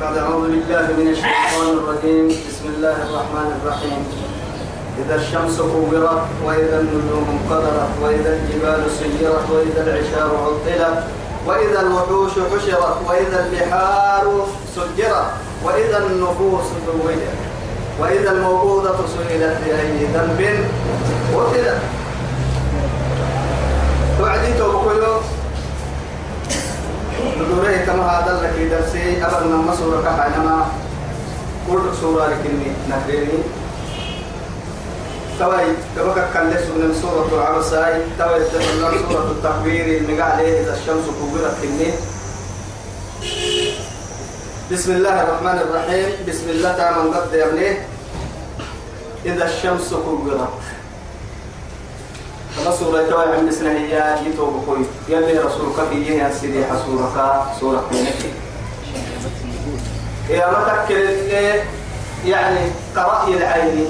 بعد أعوذ بالله من الشيطان الرجيم. بسم الله الرحمن الرحيم. إذا الشمس كورت وإذا النجوم انكدرت وإذا الجبال سيرت وإذا العشار عطلت وإذا الوحوش حشرت وإذا البحار سجرت وإذا النفوس زوجت وإذا الموءودة سئلت بأي ذنب قتلت. توعدي توبكلو ندوره كما هذا لك درسي أبدا ما سورة كحانما كل سورة لكني نكريني توي تبقى كان من سورة العرساي توي تبقى سورة التكبير اللي عليه إذا الشمس كبرت كني. بسم الله الرحمن الرحيم. بسم الله تعالى من قد يبنيه إذا الشمس كبرت. سورة توي عند سنة هي جيتو بكوي يلي رسولك في جهة سيدي حسورك سورة كنكي يا متكل يعني كرأي العين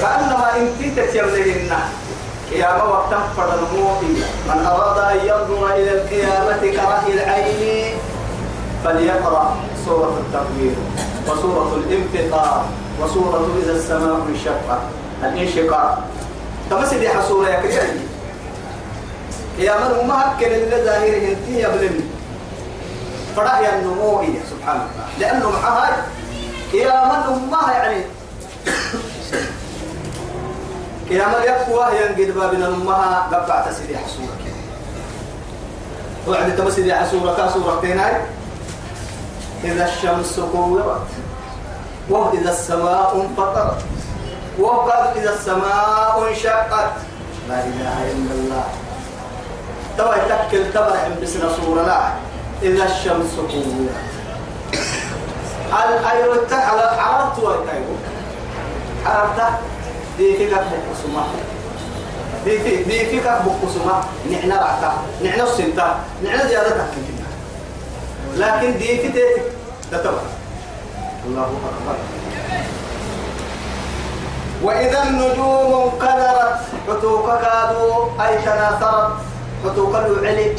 كأنما إن كنت تيملهن قيامة وقت فرد من أراد أن ينظر إلى القيامة كرأي العين فليقرأ سورة التكوير وسورة الانفطار وسورة إذا السماء انشقت. الانشقاق. تمسي دي حسورة يا كريم قيامة ما هكذا اللي ظاهره انتي يبلن فرأي النمو سبحان الله. لأنه معها قيامة أمها يعني. قيامة يقوى ينقد بابنا أمها. قبعت سيدي حسورة وعد تمسيدي حسورة سورة تيناي إذا الشمس كورت وإذا السماء انفطرت. وقال إذا السماء انشقت. لا إله إلا الله. توا يتكل تبع بسنا سورة لا. إذا الشمس كورت. الأيوة على عرفت ويتايو عرفت دي في كاب بقسمة دي في دي في كاب بقسمة نحن رعتا نحن السنتا. نحن زيادة لكن دي في تتبع. الله أكبر. وإذا النجوم انقدرت حتوك كادوا أي تناثرت حتوك العلي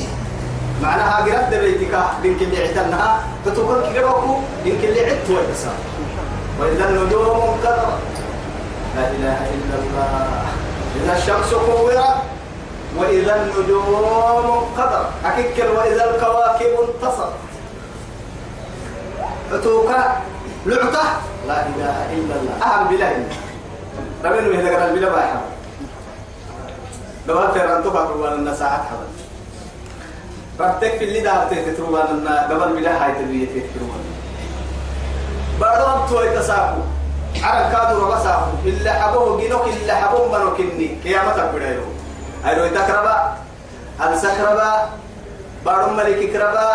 معناها قرأت بيتك بينك اللي عتنها فتقول كيروكو بينك اللي عدت ويسا وإذا النجوم انقدرت. لا إله إلا الله. إذا الشمس كورت وإذا النجوم انقدرت. أكيد وإذا الكواكب انتصرت. فتوكا لعطة لا إله إلا الله. أهم بلاد. ربنا من هذا البلاد بايحة. لو أنت تبقى روان النساعات حبل ربتك في اللي دار تتروان أن قبل بلا هاي تبيه تتروان بعد رب توي تساقو عرب كادو ربا ساقو إلا حبوه جنوك إلا حبوه منو كني كيامتك بدايو أيرو تكربا السكربا بعد ملك كربا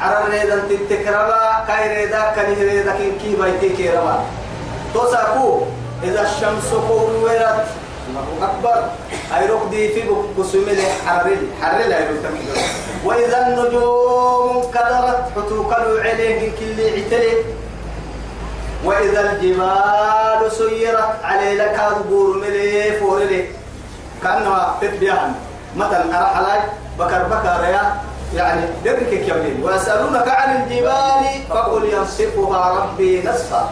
عرب ريدا تتكربا كاي ريدا كني ريدا كن كي بايتي كيربا. تساقو إذا الشمس كورت الله أكبر. أيروك دي في بسمي حرل حرل أيروك وإذا النجوم كدرت حتوكلوا عليه كل عتلي وإذا الجبال سيرت عليه لك بور ملي فورلي. كأنها تتبيعا مثلا أرحلاي بكر بكر يا يعني درك كيولين ويسألونك عن الجبال فقل ينصفها ربي نصفا.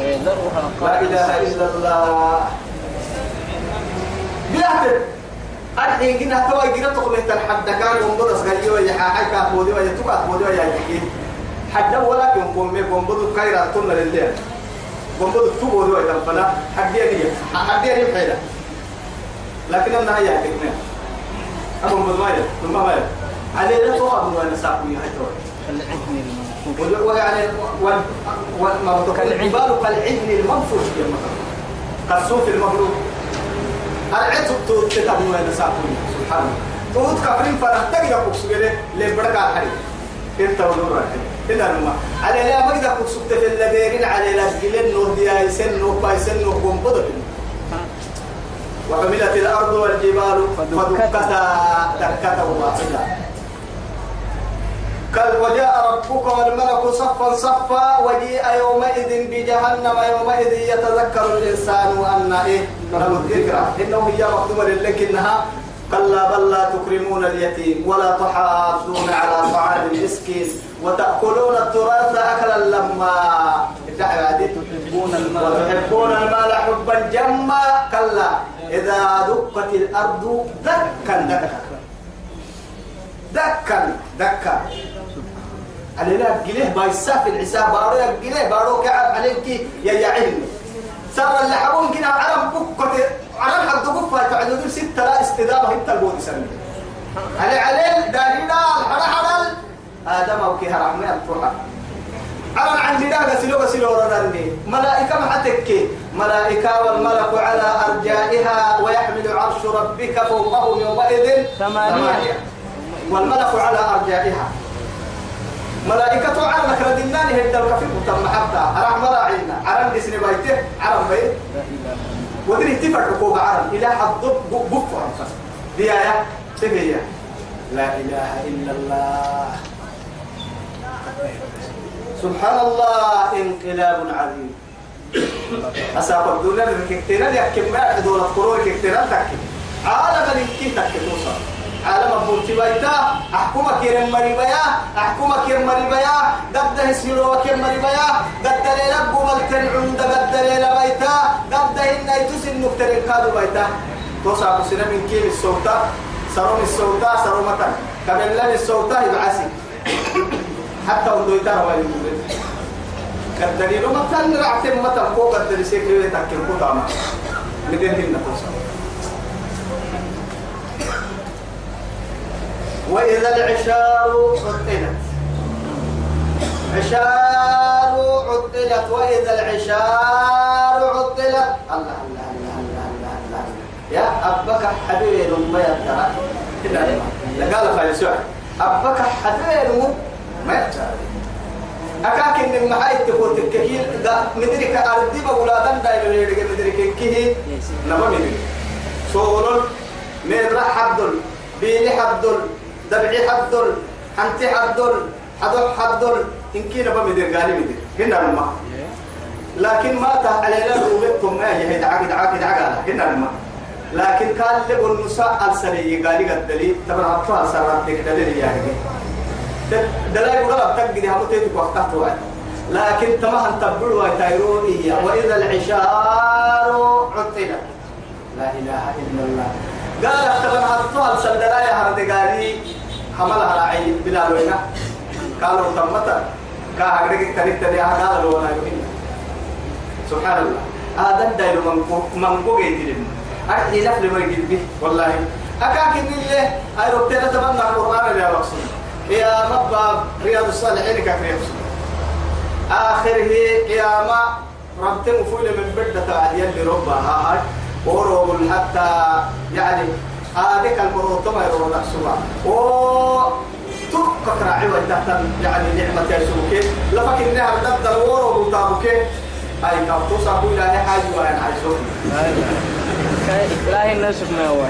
لا إله إلا الله. بلاحظ الحين كنا توا يجرا تقبل تنحد كان ومبرس غير ويا حاجة كابودي ويا توكا كابودي ويا يجي حد ولا كم كم بدو كايرا تون للدين كم بدو تبودي ويا تنفلا. حد يجي حد يجي بحيلة. لكن أنا هيا كنا أبو مدمايا ثم ما على لا تخاف من الساقي هاي ويعني والجبال كالعهن. المنفوش يا كالصوف المغلوب العتب توت تتعلم وين ساقوني سبحان الله. توت كفرين فرح تجد بوكس جري لبرك على الحري إنت ونور إذا نما على لا كنت سكت في اللبيرين على لا جلين نور ديا يسن نور باي سن نور قوم بدر وحملت الأرض والجبال فدكتا دكتا واحدة. قال وجاء ربك والملك صفا صفا وجيء يومئذ بجهنم يومئذ يتذكر الإنسان وان إيه؟ الذكرى. إنه هي مخدومه لكنها كلا بل لا تكرمون اليتيم ولا تحاضون على طعام المسكين مسكين وتأكلون التراث أكلا لما تحبون المال. وتحبون المال حبا جما كلا. إذا دقت الأرض دكا دكا. دكا دكا. علينا قليه بايسا في العساب بارو قليه بارو كعب عليك يا يا علم سر اللي حبون كنا عرب بكت عرب حد قفة تعددون ستة لا استدامة انت البود سنة علي علي دارينا الحرا حرا آدم أو كيها رحمة الفرحة على عندي دا غسلو غسلو ردني ملائكة محتك ملائكة والملك على أرجائها ويحمل عرش ربك فوقهم يومئذ ثمانية. والملك على أرجائها. ملائكة لك ردنان هيدا الكفير تم حتى أرح مراعينا عرم دي سنة بايتة. عرم بيت ودري تفر ركوب عرم. إلى حد بفر دي آية تبيا لا إله إلا الله. سبحان الله. انقلاب عظيم. أسافر الدنيا الكتيرة يحكم ما دول القرون الكتيرة تحكم عالم تحكم توصل عالم أبوتي بيتا أحكمك يرم مريبايا أحكمك يرم مريبايا قد هسيرو كيرم مريبايا قد دليل قبل تنعم قد دليل بيتا. قد إن يتسن نكترين كادو بيتا. توصل بسنة من كيل الصوتا سروم الصوتا سرومتا كمل لن الصوتا يبعسي حتى ودو يتارا وين يقول. كالدليل ما كان رعتم ما تنقو قد سيكري تكل قطعنا مدين هنا وإذا العشار عطلت. عشار عطلت. وإذا العشار عطلت. الله الله الله الله الله الله يا أبك حبيب ما يدرى كده قال فايسوع أبك حبيب ما يدرى أكاك إن المحايد تقول تككيل دا مدرك أردي بقولا دن دا يلي مدرك كيه نما مدرك. سولل مدر حدل بيلي حدل دبعي حدل حنتي حدل حدل حدل. إن كي نبا مدر قالي مدر هنا الماء لكن ما ته علينا روبكم ما هي دعاك دعاك دعاك هنا الماء لكن قال لي النساء السري قالي قدلي طبعا أطفال سرات لك دليل يعني دلائل غلط تقدر هم تيتك وقتها واحد لكن تما أن تبلوا تيرونية وإذا العشار عطلت. لا إله إلا الله. قال اختبر هالطوال سندلايا هرد قالي حملها راعي بلا لوينا قالوا تمتا كا هكذا تريد تريد قال وأنا يمين سبحان الله. هذا الدايل منقو منقو جيدين أكيد نفل ما يجيب والله. أكاكن اللي أيروبتين تبنى القرآن يا رسول يا مبا رياض الصالحين كفريق آخره قيامة. ربت مفول من بدة لربها هاي وروب حتى يعني هذيك المروطمة يرون نفسها و ترك راعي تحت يعني نعمة يسوك. لفك إنها ردد الورو بتابك أي كابتو سابو إلى حاجة وين عايزون لا الناس ما هو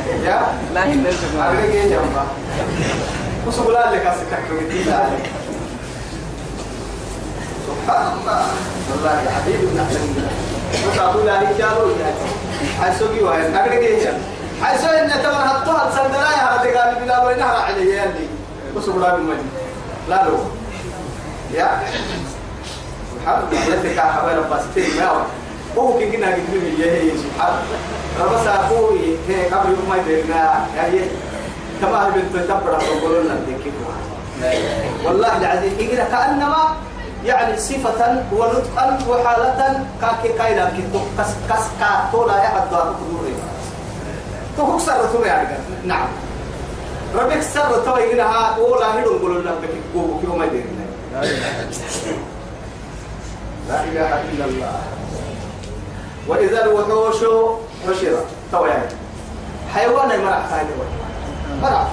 لا الناس ما هو لك إيه جنبا وسقول لك أسكت كمتي سبحان الله. والله يا حبيبي من أحسن وسابو لا رجالو حيسوكي وين أقول لك إيه حيسو إن تمر السندنا يا هذا قال بلا وين هرا عليه يلي وسقول لك المجد لا لو. يا. سبحان الله. يدك حبايب باستين ما هو. هو كي كنا قدمي يا سبحان الله. ربا ساقوي هي قبل يوم ما يدرنا يا كما بنت تبرع وقولوا لنا والله العظيم. إجرا كأنما يعني صفة ونطقا وحالة كاكي كايلا كتو كس كس كاتولا يا حد دار كدوري تو سر تو يعني. نعم. ربك سر تو يجينا ولا هيدون قولوا لنا بكي كيلو ما يدرنا لا إله إلا الله. وإذا الوحوش حشرت تو يعني. حيوان مرع ثاني مرع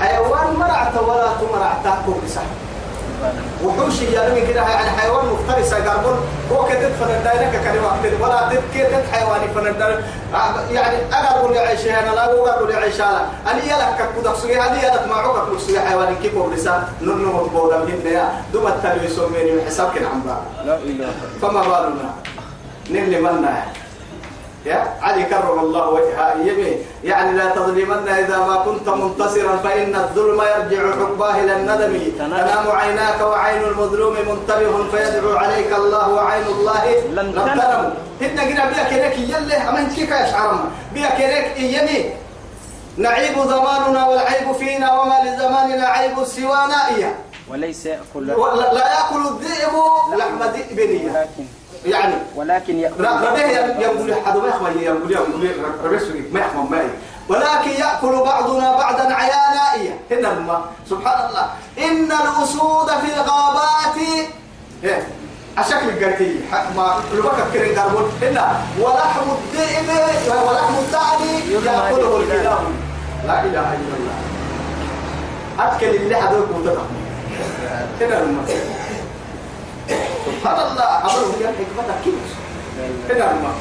حيوان مرع ولا تمرع تأكل بصح وحوش يعني كده يعني حيوان مفترس قربون. هو كده فندانك كلمة ولا تذكر حيوان فندان يعني أقرب لي عيش أنا لا أقرب لي عيش أنا أنا يلك كده سوي هذه يلك ما عقب سوي حيوان كيف هو لسان ننو مقبولا من يا دوم التلوي سوميني حساب كن عم لا إله فما بالنا. نلي منا يا علي كرم الله وجهه يمين. يعني لا تظلمن إذا ما كنت منتصرا فإن الظلم يرجع حقباه إلى الندم. تنام عيناك وعين المظلوم منتبه فيدعو عليك الله وعين الله لم لم تنم. قلنا بيا كيرك يله أما انت كيف يشعرنا بيا كيرك يمين نعيب زماننا والعيب فينا وما لزماننا عيب سوانا. إياه. وليس يأكل لا لا يأكل الذئب لحم ذئب. ولكن يعني ولكن يأكل ربيه يقول حد ما يخمل يقول يقول ربيه سوري ما يخمل ماي ولكن يأكل بعضنا بعضا عيانا هنا سبحان الله. إن الأسود في الغابات إيه؟ الشكل القرتي ما لبكة كرين قربون هنا. ولحم الذئب ولحم الثعلب يأكله الكلاب. لا إله إلا الله. أكل اللي حدوك متفهم هنا الماء سبحان الله. أمره هي الحكمة كيف؟ هنا الماء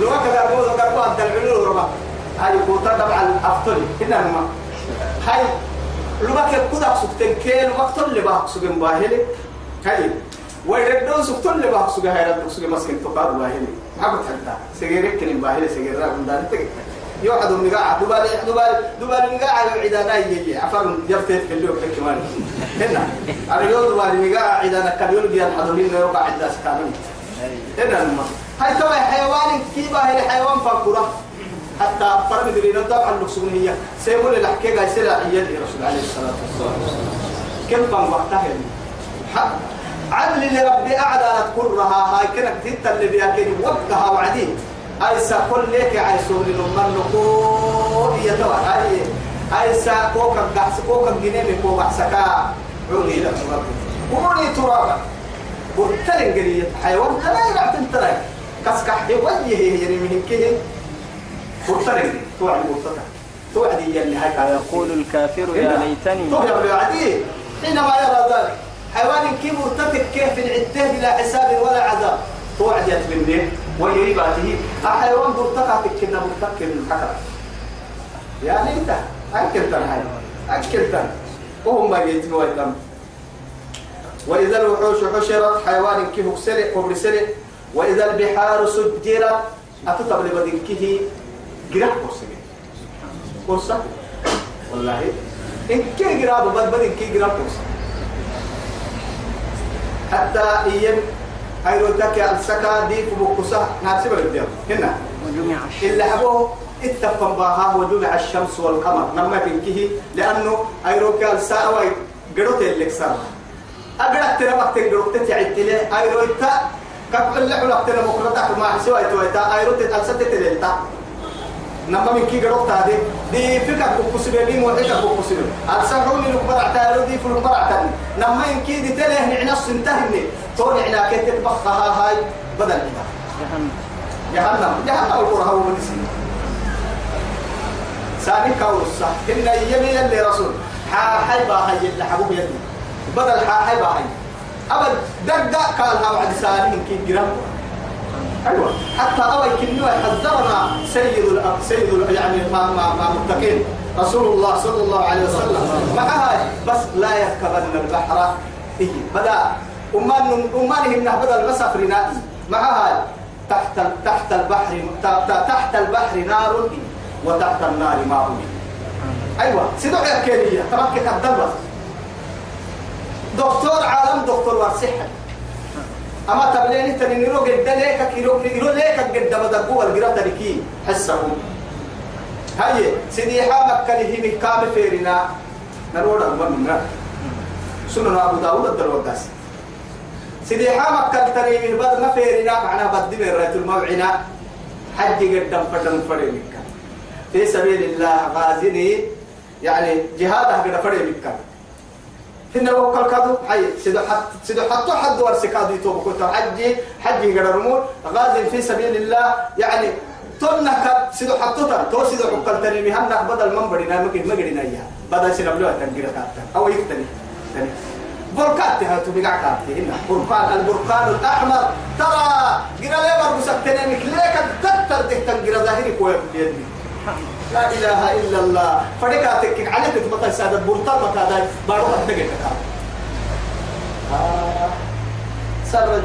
لو كذا أقول لك أقول أنت العلو ربا. هاي قوتا تبع الأفضل. هنا الماء هاي لو ما كان كذا سكتين كيل وقت اللي بحق سجن باهلي. هاي. ويردون سكتون اللي بحق سجن هاي ردون سجن مسكين تقار باهلي. ما قلت حتى. سجيرك كن باهلي سجير رابن دار يوحد من قاعد دبالي دبالي دبالي من قاعد عدانا يجي. عفر جبتت في اللوك كمان هنا. أنا يوم دبالي من قاعد عدانا كان يوم بيان حضورين يوقع عداس كانوا هنا الماء هاي تبع حيوان كيبا هي حيوان فكرة حتى فرم درينا طبعا اللقسونية سيقول الحكي قاي سلا عيال الرسول عليه الصلاة والسلام. كم كان وقتها عدل اللي ربي أعدى كرها. هاي كانت تتا اللي بيأكل وقتها وعدين أي سأقول لك عاي سوري لمن نقول تبع أي أي سأقوك القحس قوك الجنيم قوك حسكا عودي لك قولي ترابا برتلن قليل. حيوان لا يلعب تنتري. كسكح وجهه يعني من كه برتلن توعد برتلن توعد يلي هاي ويقول الكافر يا ليتني. توعد عدي حينما يرى ذلك حيوان كي مرتكب كيف العده بلا حساب ولا عذاب. توعد يتبني ويريباته حيوان برتكع كنا مرتكب الحكرة يعني انت أكلتن هاي. أكلتن. وهم ما يتموا يتم وإذا الوحوش حشرت حيوان كيه سرق قبر سرق وإذا البحار سجرت أتطب لبدن كيه قرأ قرصة. قرصة؟ والله. إن كي قرأ بدن كيه قرأ قرصة. حتى إيام هاي ردك السكا دي فبوكسة ناسب الدير هنا. اللي حبوه اتفق باها وجمع الشمس والقمر. نما تنكيه لأنه أيروكا الساعة قرأت اللي كسر أقرأت ترى وقت قرأت تعدت لي أيروتا كقول اللي حلقت ترى مقرطة ما حسوا يتويتا أيروتا تلسة تلتا نما من كي قرأت هذه دي فكرة بقصبة بين وحدة بقصبة أرسلوني لكبر اعتارو دي في لكبر اعتارو نما من كي دي تله نعنص انتهني توني عنا كي تتبخها هاي. بدل كده جهنم. جهنم. جهنم القرى هو من سنين سامي الصح إن يمين اللي رسول. حا حيبا هاي اللي حبوب يدي. بدل حا حيبا هاي أبد دق قال ها وعد سالم كي جرام. أيوة. حتى أوي كنوا حذرنا سيد الأب سيد ال- يعني ما ما ما متقين. رسول الله صلى الله عليه وسلم. مع هاي بس لا يركبن البحر. إيه. بدا أمان أمانهم بدل مسافرنا مع هاي تحت تحت البحر تحت البحر نار. وتحت النار ماء. أيوه. سيدو يا كيريا. تركك الدبر دكتور عالم دكتور ورسحة أما تبليني تني نيرو قد ليك كيرو نيرو ليك قد بدقوا القرا تركي حسهم هاي سيدي حامك كله مكام فيرنا. نرودا من سنن أبو داود الدروقاس. سيدي حامك كالتري من بدر ما فيرنا. معنا بدي من رأيت الموعنا. حج قدام فدم فريمك في سبيل الله غازني يعني جهاده قد فريمك هنا وكل كادو حي سيدو حط سيدو حطو حد ورسكادو يتوب. كنت حج حج قد رمول غازي في سبيل الله. يعني تنك سيدو حطو تر تو سيدو حقل تريمي هنك بدل من بدنا ممكن ما قدنا إياها. بدل سنبلوها تنقيرة أو يكتني تاني بركات هاتو بقع كاتي هنا بركان البركان الأحمر. ترى قرا لي برقص التنمك ليك تتر تهتم قرا ظاهري كوي بيدني. لا إله إلا الله. فريقاتك عليك تبقى سادة برطان مكادا بارو أتنقل آه. سر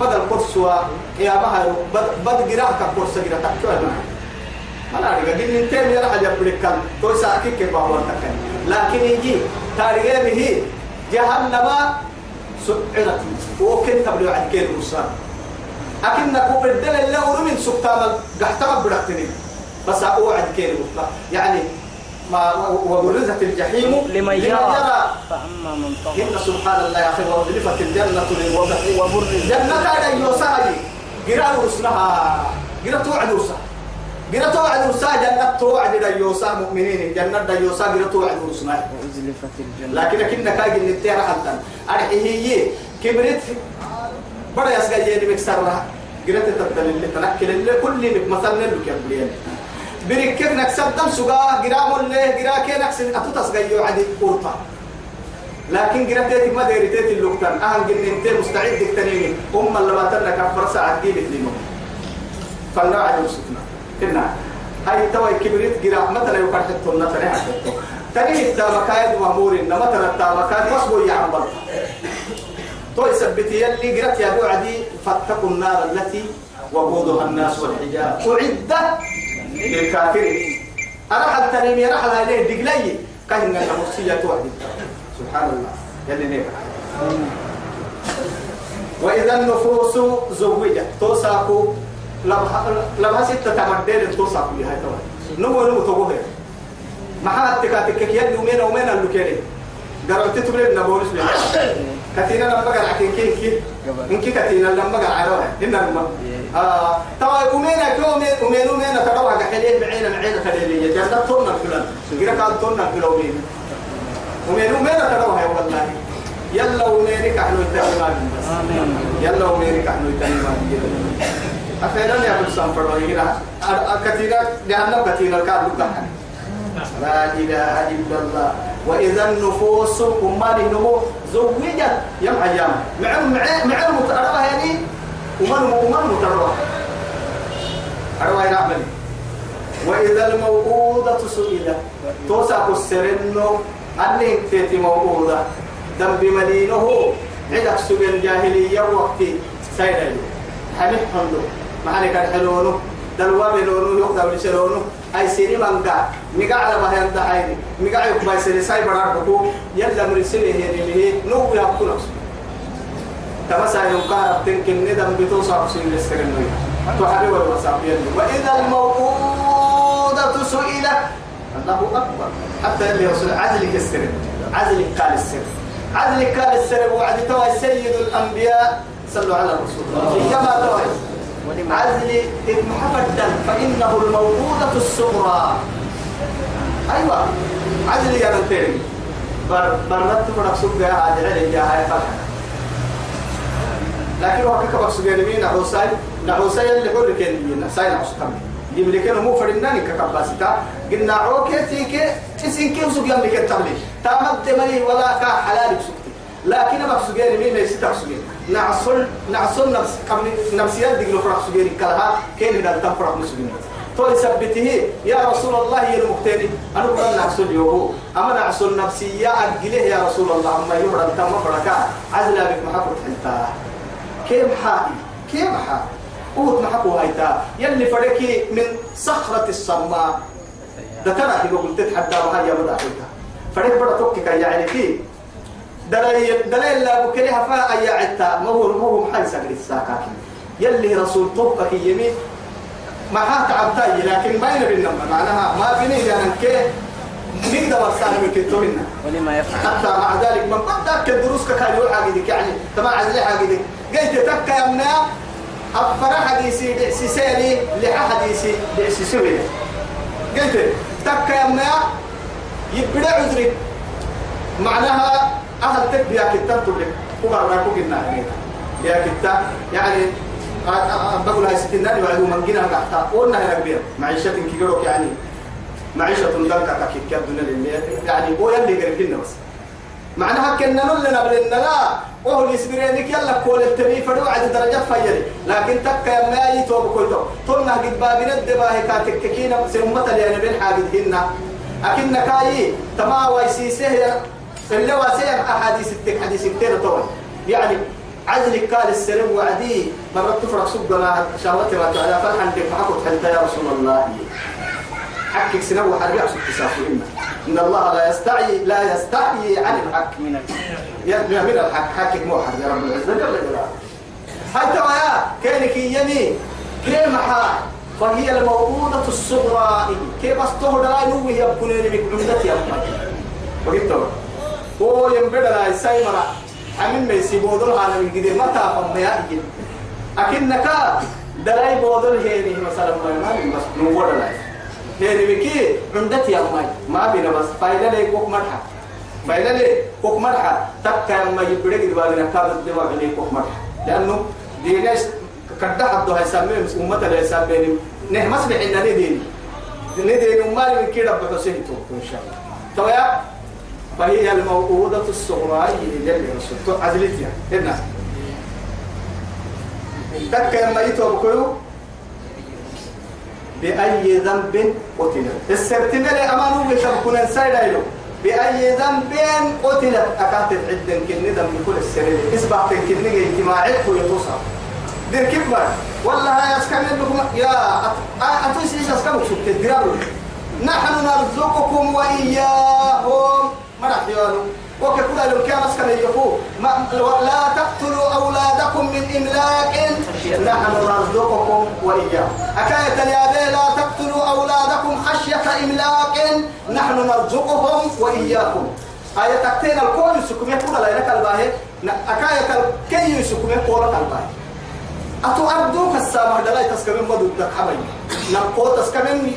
بدل قرصوا قيامها بد بد قراءة قرص قراءة تكتب أنا لك إن أنت يا رح يبلغ كان توي ساكي كيف هو تكن لكن يجي تاريخه به جهنم سعرت. وكن تبلغ عن كيل رسال أكن نكو بدل اللي ورمين سكتام قحتم بركتني بس أوعد رسال يعني ما وبرزت الجحيم لمن يرى. فأما من طغى. إن سبحان الله يا أخي وأزلفت الجنة للمتقين وبر الجنة على يوسعي قراءة رسلها. قراءة توعد رسلها. قراءة توعد رسلها. جنة توعد ليوسع مؤمنين. جنة ليوسع قراءة توعد رسلها. وأزلفت الجنة. لكن كنا كاجي نتيرا حتى. أرحيه كبرت. بڑا يسقى يدي مكسرها قراءة تبدل اللي تنكل اللي كل اللي مثلا لك يا بركب نكسب دم سقا قراء مله قراء كي نكسب أتوتسقى يوعد قرطة لكن قرأت تيتك ما ديري تيتي اللوكتان. أهم قلن انت مستعد تكتنيني. أم اللي باتنا كفر ساعة تجيب لنو فالنوع يوسفنا كنا هاي توي كبريت قراء مثلا حتى النتني حتى تاني التامكايد مأمور إن مثلا التامكايد مصبو يعمل تو يثبت يلي قرأت يا عدي. فاتقوا النار التي وقودها الناس والحجارة أعدت للكافرين أنا حتى نمي رحل عليه دقلي كهنا المرسية توعد سبحان الله. يلي نيك وإذا النفوس زوجت توساكو. لما ستة تمدين توساكو لها توعد نمو نمو ما تكاتك يلي ومين ومين اللي قررت تبرد نبولس لي. كتينا لما قال عكين كي كي. إنك كتينا لما قال عروه هنا لما. آه. ترى أمينا كومين أمين أمين تروح كحليه بعين بعين خليلية جنة تونا فلان. غير كان تونا فلان أمين أمين تروح يا والله. يلا أمينك إحنا يتعلم بس. يلا أمينك إحنا يتعلم أخيرا يا أبو سامفر. وهنا كتينا جهنم كتينا كان لقاها لا إله إلا الله. وإذا النفوس أماني نمو زوجت يم أيام مع مع مع المتأربة يعني ومن ومن متأربة أربعة نعمل وإذا الموءودة سئلت توسع السرنو. أني تيتي موءودة. دم بمدينه. عدك سجن جاهلية وقتي سيدة حمد حمدو معنا كان حلونه دلوا بلونه يقدر لشلونه أي سيني مانجا ميجا على ما هي عندها ميجا يكبر سيني ساي برار بكو يلا مرسله هي اللي نو يأكل تمسا ينقار تنكن ندم بتوصع سين السرنوي تحرر والوسابين وإذا الموءودة سئلت. الله أكبر. حتى اللي يوصل. عزل السر. عزل قال السر. عزل قال السر. وعد توي سيد الأنبياء. صلوا على الرسول كما توي عزل ابن حفدا فإنه الموءودة الصغرى. أيوة. عزل يا رنتين بر برنت فرق سوق يا عادل اللي جاها فرح لكن هو كيف بقصد يعني مين؟ عوساي نعوساي اللي هو اللي كان يجينا. ساي نعوس كم. لك مو فرناني ككباسيتا. قلنا عوكي تيكي اسين كيف سوق يملك التبليغ تامد ملي ولا كا حلال سوقتي لكن بقصد يعني مين ليس تقصد نعصل نعصل نفس كم نفسيات دي سوق يعني كلها كين هذا تفرق مسلمين؟ تو يثبته يا رسول الله يا المقتدي أنا قلنا نعصل يوهو. أما نعصل نفسية اجله يا رسول الله أما يورا تم فرقا عزل بك محبت حتى كيف حائي كيف حائي قوت محكو هايتا يلي فريكي من صخرة الصماء. ده ترى هي قلت تتحدى وهاي يا بدا حيتا فريك بدا توكي كي يعني كي دليل دليل لا بكلها فا أي عتا ما هو ما هو محل سجل الساكاكي. يلي رسول توبك يمين. ما هات عبتاي لكن ما ينبي النمى معناها ما بيني يعني كي نقدر ورسالة من كتوبنا ولما يفعل. حتى مع ذلك من قد ذاك دروس كان يقول حاجدك يعني تما عزلي حاجدك قلت تك يا منا أفرا حديثي دعسي سيري لحا حديثي دعسي سوي قلت تك يا منا يبدأ عذرك معناها أهل تك يا كتاب تقول كبر راكو قلنا يا كتاب. يعني بقول هاي ستين نادي وعدو من جنا قحتا قلنا هنا كبير معيشة كيروك يعني. معيشة دلكة كيكاد الدنيا يعني هو يلي قريب لنا بس. معناها كنا نلنا بلنا لا وهو يسبرينك يلا كول التبي فدو عد درجات فيري. لكن تك يا ماي تو بكويتو تلنا قد بابنا الدباه كاتك كينا سمت اللي أنا بين حاجد هنا. اكن كاي تما ويسيسه اللي واسع أحاديث التك حديث كتير طول يعني عزلك قال السلام وعدي مرة تفرق سبنا شهوتي ما تعالى. فرحا بك حكت حتى يا رسول الله. حكك سنو حربي عصب تسافر إن الله لا يستعي لا يستحيي عن الحق من يا من الحق. حكك مو حد يا رب العزة. جل جلاله حتى ويا كانك كيف حا فهي الموعودة الصغرى. كيف استهدى نوي يبكوني بك عمدتي يا وقلت هو ينبدأ لا يسايمرا حمين ما يسيبوا دول هذا من قديم ما تافهم يا أجل أكنك دلاي بودل هيني مثلا ما بس نور لا هيني بكي عمدتي يا ماي ما بينا بس فايدة لي كوك مرحا فايدة لي كوك مرحا تبقى ما يبدأ قد بالنا كابت دوا عليه كوك مرحا لأنه ديناش كده حدو هيسمي أمة لا يسمي نهمس بحنا ندين ندين أمال من كده بحسين تو إن شاء الله تويا فهي الموءودة الصغرى جل رسول عزلتها هنا تك ما يتوكلوا بأي ذنب قتلت. السرتنا لأمانه بتبكون سيدا بأي ذنب قتلت. أكانت عدا كني ذنب كل السرير إسبع كني اجتماعك ويتوصل. دير كبر والله يا أسكن لكم يا أتوسي إيش اسكن سبت الدراب نحن نرزقكم وإياهم. ما راح يقولوا وككل لو كان أسكن يقول ما لا تقتلوا أولادكم من إملاق نحن نرزقكم وإياهم أكاية اليابي لا تقتلوا أولادكم خشية إملاق نحن نرزقهم وإياكم. آية تكتين الكون يسكم يقول لا ينك الباهي أكاية كي يسكم يقول الباهي أتو أردوك السامة دلاي تسكمين بدو الدكحبين نقو تسكمين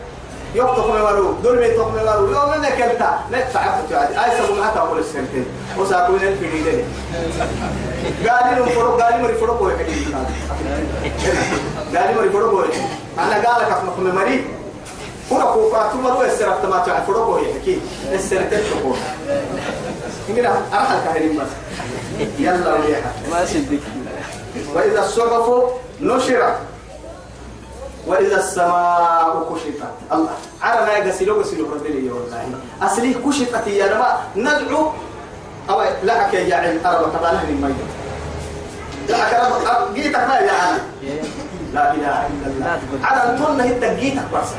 يقطف مرو دول يقطف مرو يوم ما كلتا؟ لا تعبت عادي. أي سبب معك كل سنة وسأكون الفريدة قال لهم فرق قال لهم فرق كده قال لهم فرق هو أنا قال لك أخمك مري فرق هو فاتو مرو السرقة ما تعرف. فرق هو يحكي السرقة تقول إننا أرحل كهرين بس. يلا وياها. ما صدق وإذا الصحف نشرت وإذا السماء كشفت. الله. على ما يقسلوا قسلوا ربي والله. أصلي كشفت يا نما ندعو أو لا كي يا علم أربع تباله من ميت لا كرب جيتك ما يا عالم. لا إله إلا الله. على الطن هي جيتك بس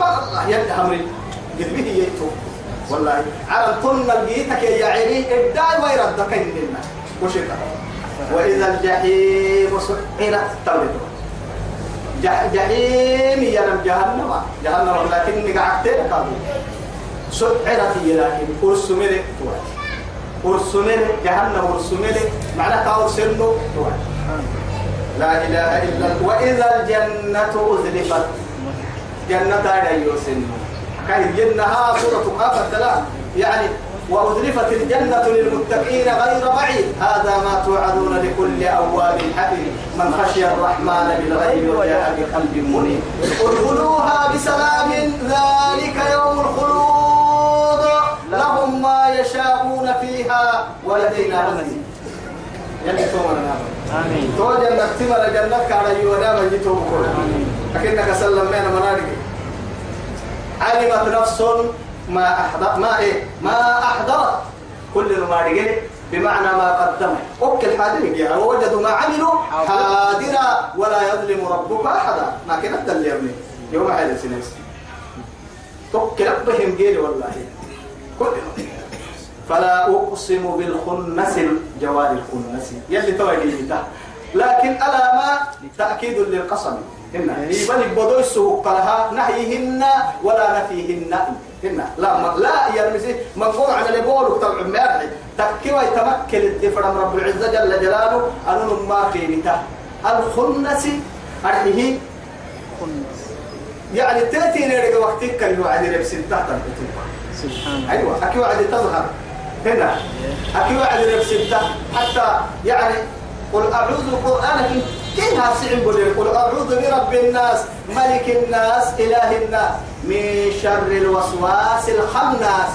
الله. يد أمري قد به يتو والله. على الطن جيتك يا عيني. ابداي ويردك إننا كشفت. وإذا الجحيم سعرت تولد جح جحيم يا رب جهنم. جهنم لكن قالوا سعرت هي لكن أرسمل أرسمل جهنم أرسمل معنى قاول سنو لا إله إلا الله. وإذا الجنة أزلفت. جنة أيو سنو كاي جنها سورة قافة يعني وأزلفت الجنة للمتقين غير بعيد. هذا ما توعدون لكل أواب حفيظ. من خشي الرحمن بالغيب وجاء بقلب منيب. ادخلوها بسلام ذلك يوم الخلود. لهم ما يشاءون فيها ولدينا مزيد يلي تومنا آمين. تو جنة تمر جنة كان يونا من جيتو بكل لكنك سلم منا منارك. علمت نفس ما أحضر ما إيه؟ ما أحضرت كل ما رجل بمعنى ما قدمه. أكل حاضر يعني ووجدوا ما عملوا حاضرا ولا يظلم ربك أحدا. ما كانت اللي يبني يوم هذا سنس تكل بهم جيل والله. كل فلا أقسم بالخنس الجوار الخنس. يلي توجيه لكن ألا ما تأكيد للقسم. هن بل بدو السوق لها نهيهن ولا نفيهن. هن لا ما لا يرمسي مقول على اللي بقوله طبعا ما يرحي تكوى يتمكن الدفر من رب العزة جل جلاله. أنه ما قيمته الخنس أرحيه. يعني تأتي نرجع وقتك كان يوعد ربس تحت سبحان أيوة أكي وعد تظهر. هنا. أكي وعد ربس حتى يعني قل أعوذ قرآنك كيف هسعين بولي قل أعوذ برب الناس ملك الناس إله الناس. من شر الوسواس الخناس.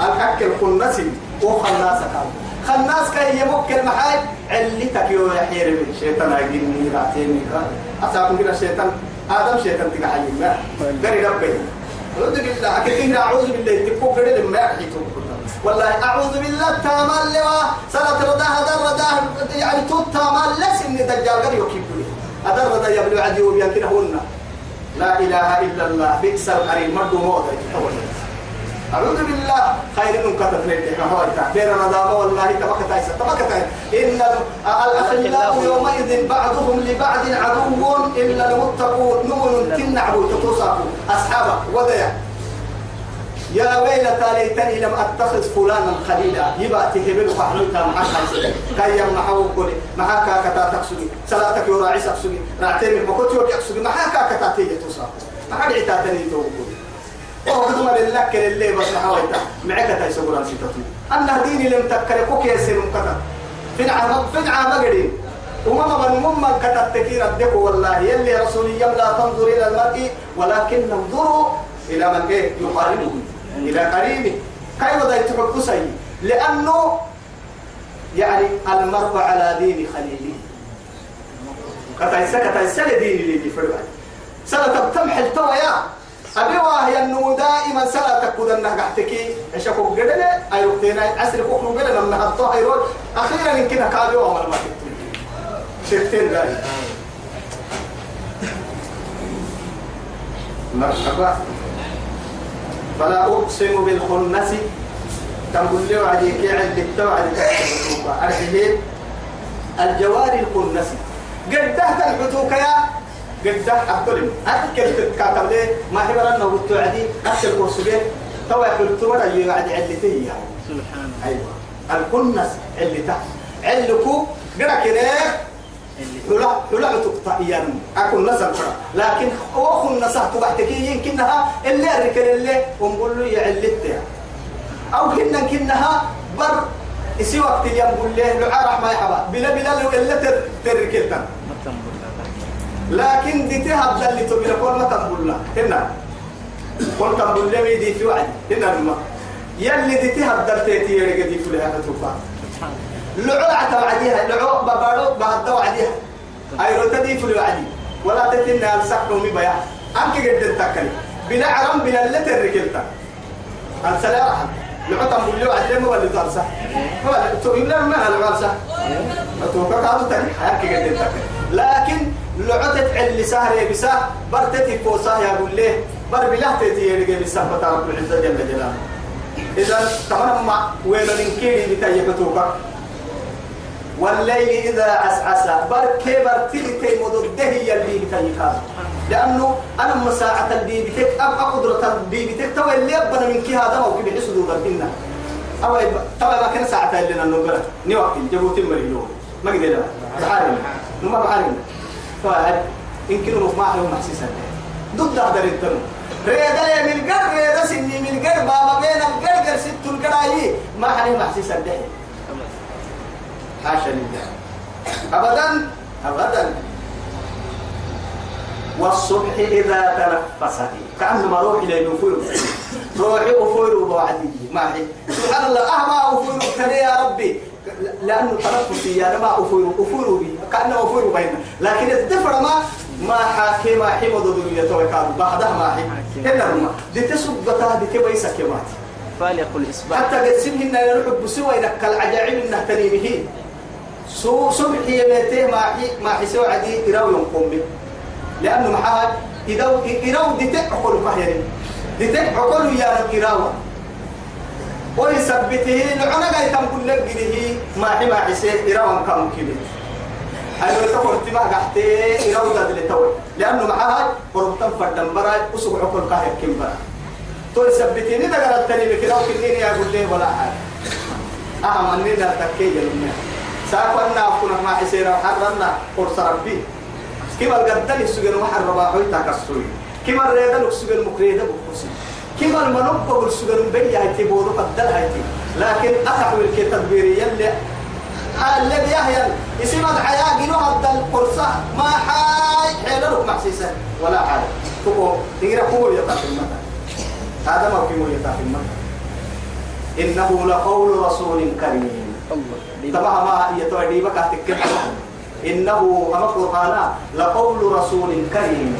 الأكل خنسي وخناس كان. خناس كي يمك المحاج علتك يو يحير من شيطان. أجيني راتيني أصابن كده شيطان. آدم شيطان تقع حيما قري ربي. أعوذ بالله. أكيد أعوذ بالله. تكو قري لما يحيطون. والله أعوذ بالله تامل لوا. سنة رداه در رداه يعني توت تامل لس إني دجال قري وكيبني أدر ردا يبلو عدي وبيان هن لا إله إلا الله بئس القريب مردو موضع أعوذ بالله. خير من كتب لك ما هو بير ندامة والله تبقى تايسة تبقى تايسة. إن الأخلاق يومئذ بعضهم لبعض عدو إلا المتقون. نون تنعبوا تتصابوا أصحابه وديا يا ويلتى ليتني لم أتخذ فلانا خليلا. يبقى تهبل فحلوتا معك كي محاو كولي معك كتا تقصدي. صلاتك يراعي سقصدي رعتين المكوت يوم يقصدي معك كتا تيجي تصاب معك عتاتني توقولي وهدوما لله اللي بس حاولت. معك تاي سبوران سيتاتي أنا ديني لم تكر كوكي يسير مكتا فين عام فين عام قرين وما من مما كتب تكير الدك والله يلي رسولي لا تنظر إلى المرء. ولكن انظروا إلى من إيه؟ يقاربه إلى قريبه. كيف ذا يتحب سي لأنه يعني المرء على دين خليله. كتايسا كتايسا لدين اللي فرقا سنة تمحل تويا أبي واهي أنه دائما سنة تكود أنها قحتكي إشاكو قدنا أي وقتنا عسر كوكو قدنا من هاتو هيرود أخيرا يمكن كابي وعمل ما تكتب شفتين ذلك. مرحبا. فلا أقسم بالخنس. تقول لي وعدي كي عند التوعد أرحيه الجوار الخنس. قد تحت الحتوك يا قد تحت أقتلم أتكل تتكاتب لي ما هي برنا والتوعدي أكل قرصبين تو يقول تورا يوعد علتي يعني. سبحان أيوة. الخنس اللي تحت. علكو قرأ كده. حلا حلا تقطع يعني أكون نسل فرا لكن أخو نسح تبعتك يمكنها اللي أركل اللي ونقول له يعلت أو كنا كنها بر يسي وقت اليوم قول له لعارح ما يحبا بلا بلا لو إلا ما تنبر لكن دي تهب اللي تبلا كل ما تنقول له. هنا. كل تنقول له يدي في وعد هنا الماء يلي دي تهب دلتي يرقى دي في لها توفا سبحان لعو عتا وعديها لعو ببارو بعد وعديها. أي رو تدي في الوعدي ولا تتن على سحب ومي بيا. أنك قد تكلي بلا عرم بلا اللي تركلتا السلام عليكم لعو تنقول له عدي ما ولي تنسى ولا تقول له ما هلا غالسة أتوقع كادو تاني أنك قد تكلي لكن لعو تتعل سهر بسا برتتي فوسا يا قول له بر بلا تتي يرقى بسا بتاع رب العزة جل جلاله. إذا تمام مع وين ننكيري بتايبتوك والليل إذا عسعس بركي برتلي تي مضده يلي بتايكا لأنه أنا مساعة اللي بتك أبقى قدرة اللي بتك توا اللي أبنا من كي هذا أو كي بحسدوا ربنا أو توا ما كان ساعة اللي ننقرأ نوقت جبوت المريلو ما قدر بحارنا نما بحارنا فهد يمكن ما حلو محسسا ضد هذا التنو ريدا من القر ريدا سني من القر بابا بين القر قر ست القراي ما حلو محسسا ده حاشا لله. أبدا؟ أبدا والصبح إذا تنفست كأنما روحي لأنه فيرو روحي أفير وعدي ما هي؟ سبحان الله أهما كان يا ربي. لأنه تنفسي يا ما أفير أفير بي. كأنه أفير بين لكن الدفر ما ما حاكي ما حمد دنيا توكاد بعدها ما حي هنا ما دي تسبتها دي تبيسك يا مات فالق الإصباح حتى قد سنهن يحب سوى إنك العجائب إنه تنيمه سو صبح يميته ما حي ما حسوا عدي إراو ينقوم به لأنه محاد إذا إراو دي تأكل فهيري. دي تأكل يا رب إراو ويثبته لعنا قايت كل لقيه ما حي ما حسي إراو كم كبير أنا تقول تما قحتي إراو ده اللي توي لأنه معاه قربتن فردن برا أسبوع كل كاهر كم برا تو يثبتني ده قالت تاني بكراو كنيني أقول ليه ولا حاجة أهم أننا تكيل منها ساقنا أكون ما حسينا حرنا قرص ربي. كما القدل السجن وحر رباحي تكسوي كما الريدل السجن مكريدة بكسي كما المنوب السجن بي هايتي بودو قدل هايتي؟ لكن أتحوي الكتدبيري يلي. الذي يحيى اسم الحياة جنو هذا القرصة ولا حاجة تقو تقرأ قوة يطاف المكة هذا ما في يطاف المكة إنه لقول رسول كريم. الله. تبع ما يتوعدي بك إنه أما القرآن لقول رسول كريم.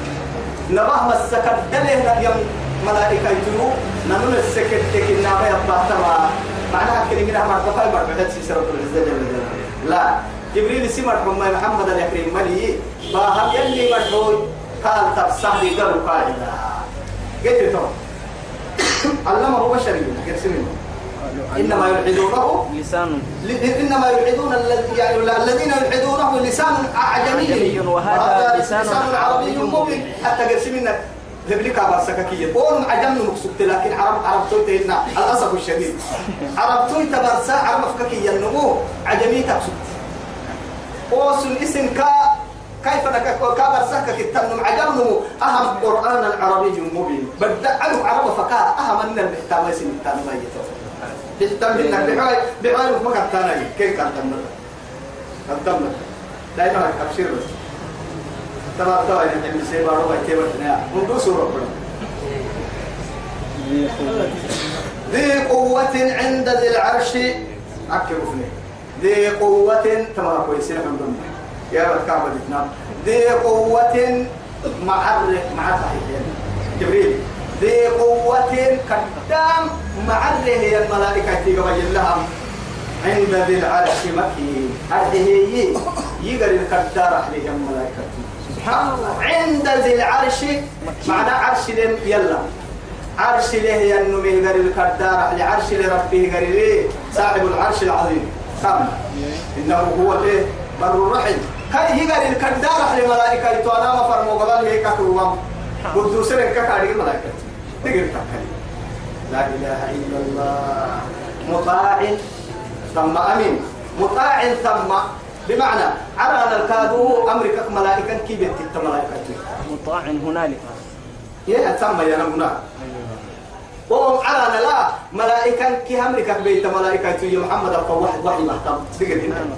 نبه مسكت دله يوم ملائكة يتلو. نمن السكت تكين نابا يبقى تما معناها كلمة ما تفعل بعد سيسر رب العزة جل لا. جبريل سمر حمى محمد اليكريم ملي. باهم يلي مدعوي قال تفسح لي قالوا قاعدة. قلت تو علمه بشري. قرسمين إنما يلحدونه لسان. إنما يلحدون الذي- يعني الذين يلحدونه لسان أعجمي. وهذا لسان عربي مبين. حتى قرسم منك ذبلك أبا سككية قول عجمنا مكسوبت لكن عرب عرب تويت هنا الأسف الشديد. عرب تويت برسا عرب فككية النمو عجمي تكسوبت قوس اسم كا كيف نك كابر سكك التنم عجبنه أهم قرآن العربي مبين. بدأ عنه عرب فكا. أهم أن المحتوى اسم التنم بيهتم إنك بحاي بحاي ما كان تاني. كيف كان تمر الدم دائما أبشر بس. ترى ترى يعني من سيبا روى كيف تنا منذ سورة ربنا ذي قوة عند ذي العرش. أكبر فني. ذي قوة تمام كويسين من ضمن يا رب كعبة ذي قوة معرف معرف جبريل. ذي قوة قدام معره هي الملائكة تيجي لها عند ذي العرش مكين. هذه يقر القدار عليه الملائكة. سبحان الله. عند ذي العرش معنى عرش لم يلا. عرش له ينمي يقر القدار على عرش لربه قريب صاحب العرش العظيم. كم إنه هو الايه بر الرحيم. كي يقر القدار على الملائكة يتوانا مفرمو قبل هيك كروام. قدوس لك كاري الملائكة تقر تكلم لا إله إلا الله. مطاع ثم أمين. مطاع ثم بمعنى على الكادو أمريكا ملائكة كي بيت ملائكة؟ مطاع هنالك. يا ثم يا نمنا وهم على لا ملائكة كي أمريكا بيت ملائكة يا محمد أبقى واحد وحي محتم هنا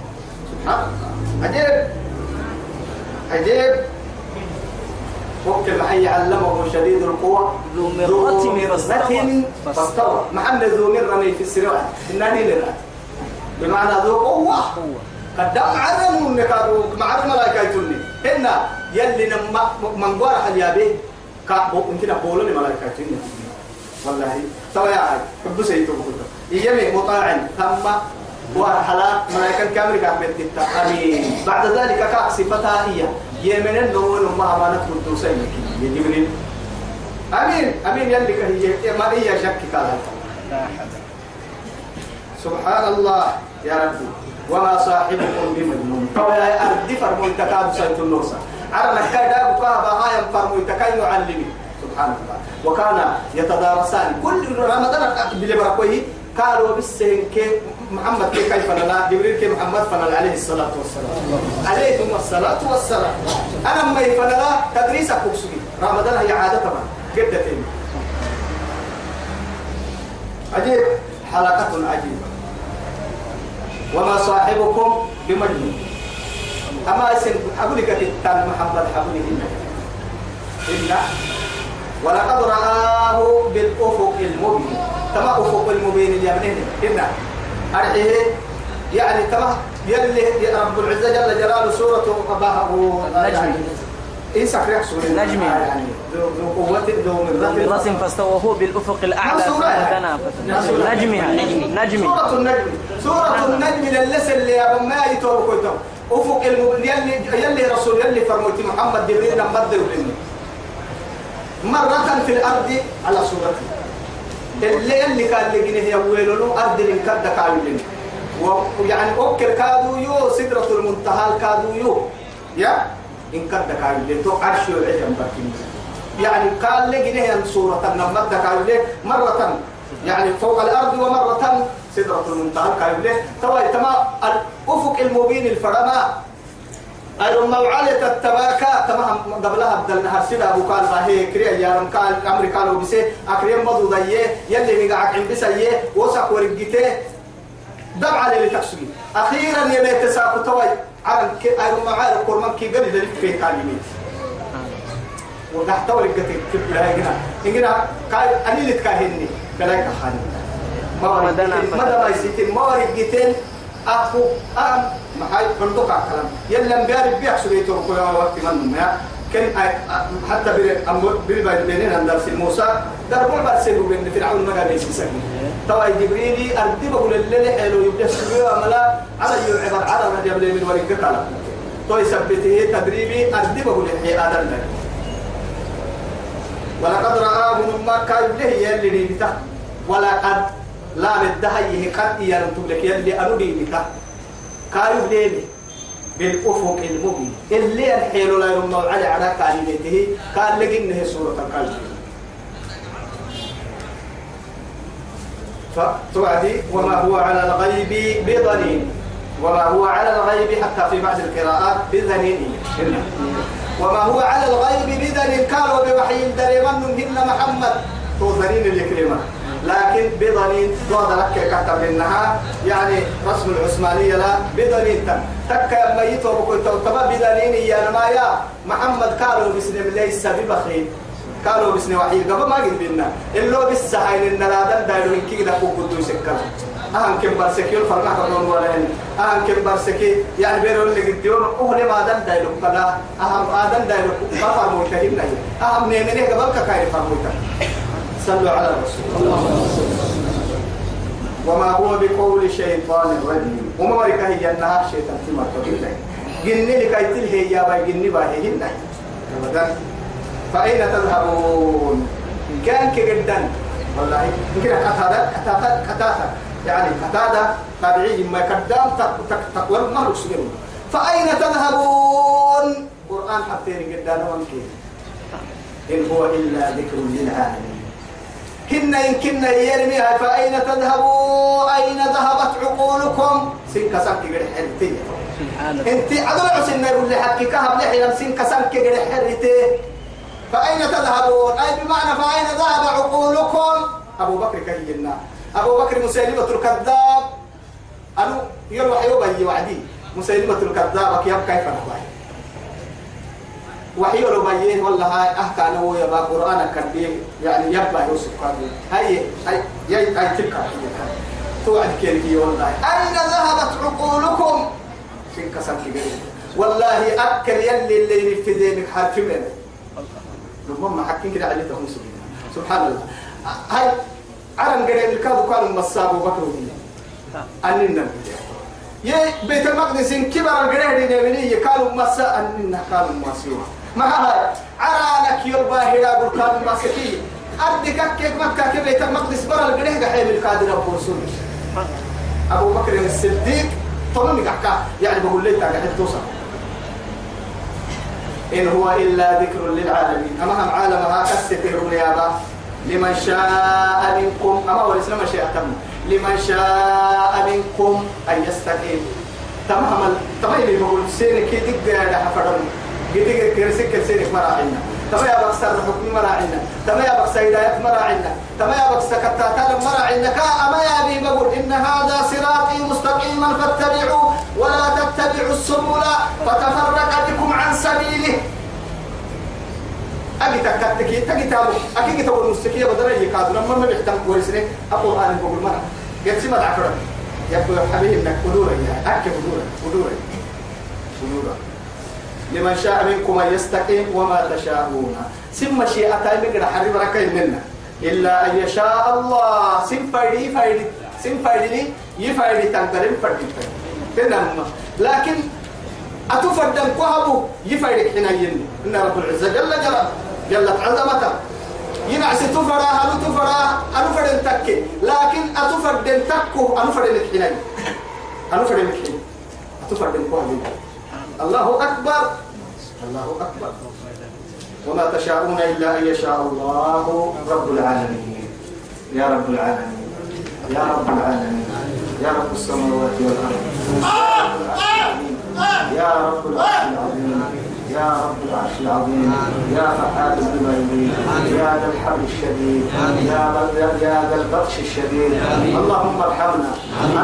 سبحان الله. عجيب. عجيب. وكل حي علمه شديد القوى ذو مرة فاستوى. محمد ذو مرة في السروع إنني لله بمعنى ذو قوة. قوة قدام عرم النكادو مع الملائكة يتوني. هنا يلي نما من قوار حليابي كابو يمكن أقول الملائكة يتوني. والله. ترى يا عاد حب سيتو بكتو إيامي مطاع ثم وحلا ملائكة كامل بعد ذلك كاك صفتها هي. يمن النون ما أمانة قدوسين يا جبريل أمين أمين يلي كهي ما هي شك كذا سبحان الله يا ربي وما صاحبكم بمجنون فولا أرد فرمو التكاد سيد النوسى على نكادا بقى هاي فرمو التكاد يعلمي سبحان الله وكان يتدارسان كل رمضان بلبركوه قالوا بالسهن كيف محمد كيف كيف فنلا جبريل كيف محمد فنلا عليه الصلاة والسلام. عليكم الصلاة والسلام. أنا ما يفنلا تدريس أكوكسوي رمضان هي عادة طبعا جدتين عجيب. حلقة عجيبة. وما صاحبكم بمجنون. أما اسم حبلك تتال محمد حبله إلا. ولقد رآه بالأفق المبين. تما أفق المبين اللي يبنيه إلا. أرحيه. يعني تما يلي يا رب العزة جل جلاله سورة أباه النجم. إيه سكريح سورة. النجم. يعني ذو قوة ذو مرة فاستوى هو بالأفق الأعلى. فدنا نصورة. نجمها نجمي سورة النجم. سورة النجم للس اللي يا ما يتوب كويتم أفق يلي يلي رسول يلي فرموتي محمد جبريل ولني مرة في الأرض على صورته اللي اللي كان لقينه هي ويلولو أرض اللي كد كايلين. ويعني أوكل كادو يو سدرة المنتهى كادو يو. يا؟ إن كد كايلين. تو عرش العجم بكين يعني قال لقينه هي صورة نمد كايلين. مرة يعني فوق الأرض ومرة سدرة المنتهى كايلين توا تما الأفق المبين الفرما. أيضا موعلة التباكا تمام قبلها بدل نهر سيدا أبو قال باهي كريا يا رم قال أمري قالوا بسي أكريم بدو ضيه يلي مقاعد عند بسيه وسق ورقته دب على اللي تكسبي أخيرا يلي تساقط توي. على أيضا موعلة قرمان كي قبل ذلك في كلمات وقحت ورقة كبلا هنا إننا كاي أنا اللي تكاهني كلاك خاني ما ورقتين ما فتح. دام يسيتين ما ورقتين أخو أم محاي بندق على الكلام يلا مبارك بيك سويت ركوع وقت من ما كان حتى بير بيننا عند موسى. دربوا برسلوا بين فرعون ما قال يسكن توا جبريل أردي بقول الليل حلو يبدأ سوي عملا على يوم عبر على جاب لي من ورقة كلام تو يثبته تدريبي أردي بقول الحي آدم ولقد رآه من مكة يبليه يلي نيبتا ولقد لا ندهيه قد يرمتم لك يلي أنو نيبتا كايو ليلي بالأفق المبين. اللي الحيل لا يرمى على على كلمته قال لك إنه سورة القلب فتوعدي وما هو على الغيب بضنين. وما هو على الغيب حتى في بعض القراءات بذنين. وما هو على الغيب بذنين. قالوا بوحي دريمان هن محمد. توذنين الكلمة لكن بضنين ضاد لك كتب انها يعني رسم العثمانية لا بضنين تم. تك ميت وبكل تبا بضنين يا ما يا محمد قالوا بسلم ليس ببخيل. قالوا بسني وحيد. قبل ما قلت بينا. إلا بس هاي إن لا دل دايلو إن كي دكوا قدو يسكر أهم كم برسكي الفرنا كنون ولا هن أهم كم برسكي. يعني بيرو اللي قديون أهل ما دل دايلو كلا أهم آدم دايلو ما فرموا تهين نهي أهم نيمني قبل كاي فرموا صلوا على الرسول وما هو بقول شيطان رجيم وما مريكا هي النهار شيطان تمر تقول جني لكي تلهي يا باي جني باهي هن أبدا. فأين تذهبون؟ كان كجدا. والله يمكن قتادة قتادة قتادة. يعني قتادة تابعي ما قدام تقوى ما رسلهم. فأين تذهبون؟ قرآن حتى جدا وانكي. إن هو إلا ذكر للعالمين. هن يمكن يرميها فأين تذهبوا أين ذهبت عقولكم؟ سنك سنك قد حرتي. أنت عدل عسنا يقول لي حكي كهب لحي سنك سنك قد حرتي. فأين تذهبون؟ أي بمعنى فأين ذهب عقولكم؟ أبو بكر كهينا أبو بكر مسيلمة الكذاب. أنو يروح يبي وعدي. مسيلمة الكذاب كيف كيف نبي وحي ربيه والله هاي أحكى أنا ويا با قرآن كبير يعني يبا يوسف قادم هاي هاي هاي هاي تلك توعد كيركي والله. أين ذهبت عقولكم؟ سنك سنك والله أكل يلي اللي ينفذينك حرف منه. ربما حكين كده عليه تهم سبحان الله. هاي عرم قريب الكادو كانوا مصابوا بكروا أننا يا بيت المقدس كبر القريب نبني كانوا مسا أننا كانوا مسيوا ما هاي عرانك يربا هلا قل كانوا مسكين أردك كيف مكة كيف بيت المقدس برا القريب حيل القادر أبو رسول. أبو بكر الصديق. طمني كحكا يعني بقول لك قاعد توصل. إن هو إلا ذكر للعالمين. أما هم عالمها كستفرون يا با. لمن شاء منكم. أما هو الإسلام شيء أتم. لمن شاء منكم أن يستقيم. تمام تمام اللي بقول. سينك يدق يا حفرم يدق كرسك سينك مراعينا. تما يا بكس الحكم مراعينا. تما يا بكس هداية مراعينا. تما يا بكس كتاتال مراعينا. كا أما يا بي بقول إن هذا صراطي مستقيما فاتبعوا ولا تتبعوا السبل. فتفرق بكم عن سبيله. أجي تكتكي تجي تابو. أكيد تقول مستكية بدل أي لما ما بيحتم كويسني أقول أنا بقول مرة. قلت ما تعفر يقول حبيبي إنك قدورة يا أكيد قدورة قدورة قدورة لمن شاء منكم أن يستقيم وما تشاءون. سم مشيئة من حرب ركين منا إلا أن يشاء الله. سم فايدي فايدي. سم فايدي يفايدي تنقلب فايدي. تنم. لكن أتفردن كهبو يفايدك حين ين إن رب العزة جل جلاله جلت عظمته. ينعس تفرا هلو تفرا أنو فردن تك لكن أتفردن تكو أنو فردن حين أنو فردن حين. أتفردن كهبو. الله أكبر. الله أكبر. وما تشاءون إلا أن يشاء الله رب العالمين. يا رب العالمين. يا رب العالمين. يا رب السماوات والأرض. يا رب رب العالمين يا رب العرش العظيم. يا فعال لما يريد يا ذا الحبل الشديد. يا ذا البطش الشديد. اللهم ارحمنا.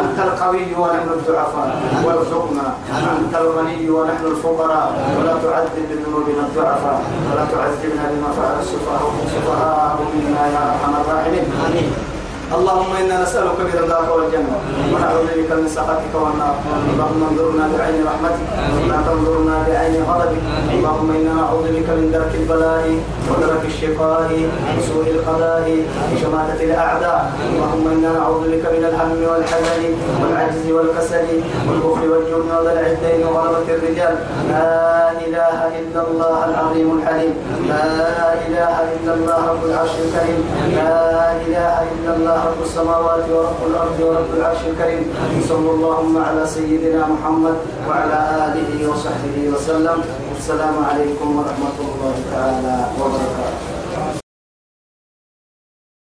أنت القوي ونحن الضعفاء وارزقنا أنت الغني ونحن الفقراء. ولا تعذب بذنوبنا الضعفاء. ولا تعذبنا بما فعل السفهاء. منا يا أرحم الراحمين. اللهم إنا نسألك برضاك والجنة. ونعوذ بك من سخطك والنار. اللهم انظرنا بعين رحمتك. ولا تنظرنا بعين غضبك. اللهم إنا نعوذ بك من درك البلاء ودرك الشقاء وسوء القضاء وشماتة الأعداء. اللهم إنا نعوذ بك من الهم والحزن والعجز والكسل والبخل والجبن والعدين وغلبة الرجال. لا إله إلا الله العظيم الحليم. لا إله إلا الله رب العرش الكريم. لا إله إلا الله رب السماوات ورب الأرض ورب العرش الكريم. صلى اللهم على سيدنا محمد وعلى آله وصحبه وسلم. والسلام عليكم ورحمة الله تعالى وبركاته.